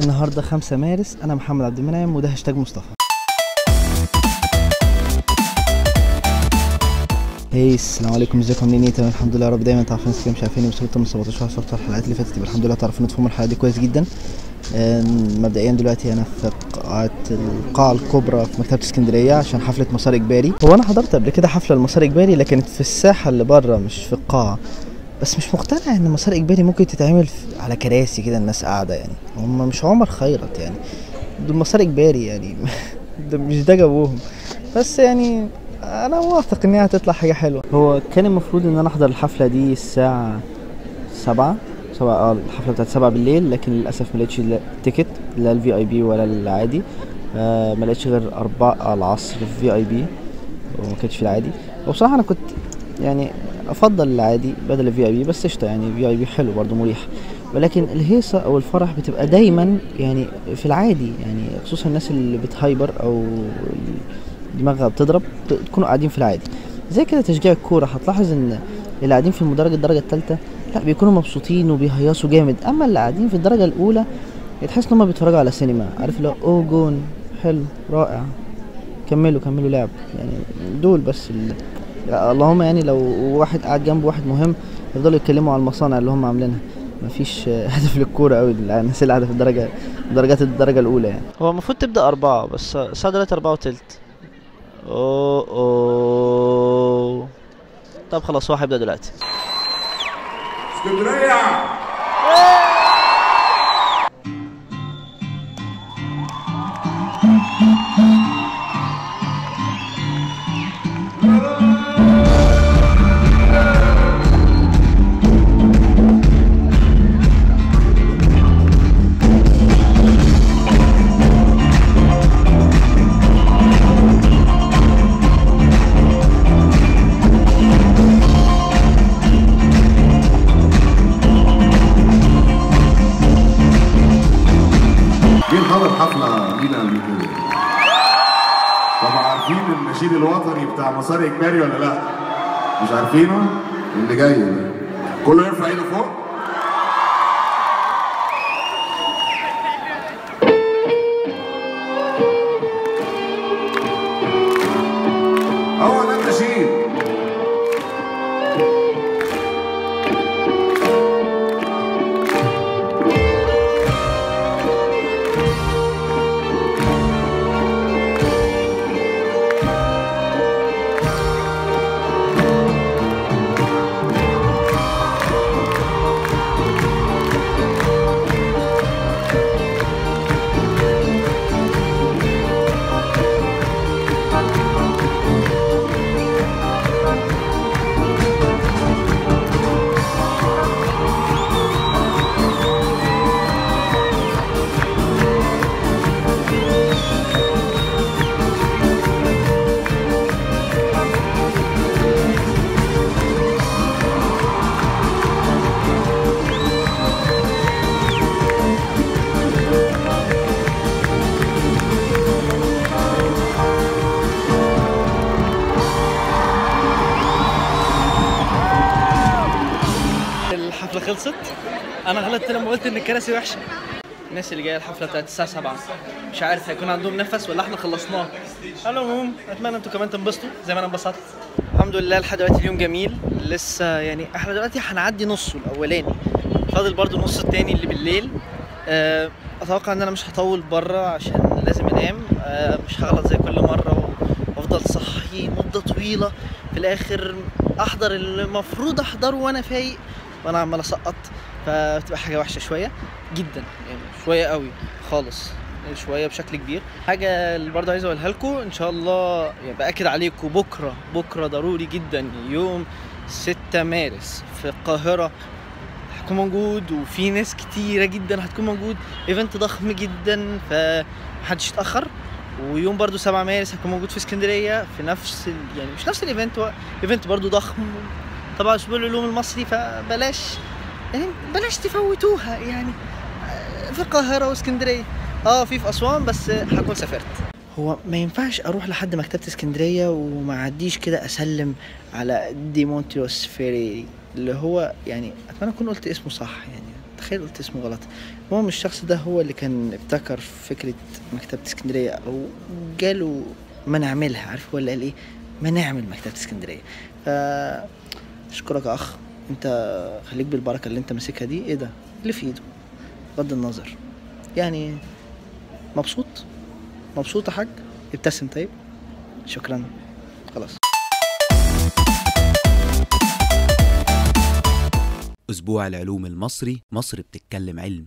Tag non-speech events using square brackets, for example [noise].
النهارده 5 مارس أنا محمد عبد المنعم وده هاشتاج مصطفى. هاي السلام عليكم ازيكم؟ عاملين إيه تمام الحمد لله يا رب. دايما تعرفوا ناس كده مش عارفين وصلت من 17 صورت الحلقات اللي فاتت. يبقى الحمد لله تعرفوا تفهموا الحلقة دي كويس جدا. مبدئيا دلوقتي أنا في قاعة القاعة الكبرى في مكتبة اسكندرية عشان حفلة مسار إجباري. هو أنا حضرت قبل كده حفلة المسار إجباري لكن في الساحة اللي بره مش في القاعة. بس مش مقتنع إن مسار إجباري ممكن تتعمل على كراسي كده الناس قاعدة يعني. هم مش عمر خيرت يعني. دول مسار إجباري يعني. [laughs] ده مش ده جوهم بس يعني أنا واثق إن هي هتطلع حاجة حلوة. هو كان المفروض إن أنا أحضر الحفلة دي الساعة سبعة. سبعة آه الحفلة بتاعت سبعة بالليل لكن للأسف ما لقيتش ال ticket لا ال VIP ولا العادي. آه ما لقيتش غير أربعة العصر VIP وما كانش في العادي. وبصراحة أنا كنت يعني أفضل العادي بدل ال VIP بس قشطة يعني VIP حلو برضه مريح. ولكن الهيصة أو الفرح بتبقى دايما يعني في العادي يعني خصوصا الناس اللي بت hyper أو دماغها بتضرب تكونوا قاعدين في العادي. زي كده تشجيع الكورة هتلاحظ إن اللي قاعدين في المدرج الدرجة الثالثه لا بيكونوا مبسوطين وبيهيصوا جامد. أما اللي قاعدين في الدرجة الأولى تحس إن هم بيتفرجوا على سينما. عارف اللي هو أوه جون حلو رائع كملوا كملوا لعب. يعني دول بس ال... اللهم يعني لو واحد قاعد جنب واحد مهم يفضلوا يتكلموا على المصانع اللي هم عاملينها. مفيش [laughs] هدف للكورة قوي الناس اللي قاعدة في الدرجة درجات الدرجة الأولى يعني. هو المفروض تبدأ أربعة بس الساعة دلوقتي أربعة وتلت. أوه أوه. طب خلاص هو هيبدا دلوقتي. اسكندرية! النشيد الوطني بتاع مسار إجباري ولا لا؟ مش عارفينه؟ اللي جاي كله يرفع إيده فوق خلصت. أنا غلطت لما قلت إن الكراسي وحشة. الناس اللي جاية الحفلة بتاعت الساعة 7 مش عارف هيكون عندهم نفس ولا إحنا خلصناه العموم أتمنى أنتوا كمان تنبسطوا زي ما أنا انبسطت. الحمد لله لحد دلوقتي اليوم جميل. لسه يعني إحنا دلوقتي هنعدي نصه الأولاني. فاضل برضو النص التاني اللي بالليل. أه أتوقع إن أنا مش هطول بره عشان لازم أنام. أه مش هغلط زي كل مرة وأفضل صحي مدة طويلة. في الآخر أحضر اللي المفروض أحضره وأنا فايق. وأنا عمال اسقط فبتبقى حاجة وحشة شوية جدا يعني شوية قوي خالص شوية بشكل كبير. حاجة اللي برضه عايز أقولها لكم إن شاء الله يعني بأكد عليكم بكرة بكرة ضروري جدا يوم 6 مارس في القاهرة. هكون موجود وفي ناس كتيرة جدا هتكون موجود. إيفنت ضخم جدا فمحدش يتأخر. ويوم برضو 7 مارس هكون موجود في اسكندرية في نفس. يعني مش نفس ال event هو event برضو ضخم. طبعا أسبوع العلوم المصري فبلاش يعني بلاش تفوتوها يعني آه، في القاهرة وإسكندرية. آه في في أسوان بس هكون سافرت. هو ما ينفعش أروح لحد مكتبة إسكندرية وما أعديش كده أسلم على ديمونتيوس فيري اللي هو يعني أتمنى أكون قلت اسمه صح يعني تخيل قلت اسمه غلط. المهم الشخص ده هو اللي كان ابتكر فكرة مكتبة إسكندرية أو جاله ما نعملها عارف هو اللي قال إيه؟ ما نعمل مكتبة إسكندرية. ف أشكرك يا أخ أنت خليك بالبركة اللي أنت ماسكها دي إيه ده؟ اللي في إيده. بغض النظر. يعني مبسوط؟ مبسوط يا حاج؟ ابتسم طيب. شكرا. خلاص. أسبوع العلوم المصري مصر بتتكلم علم.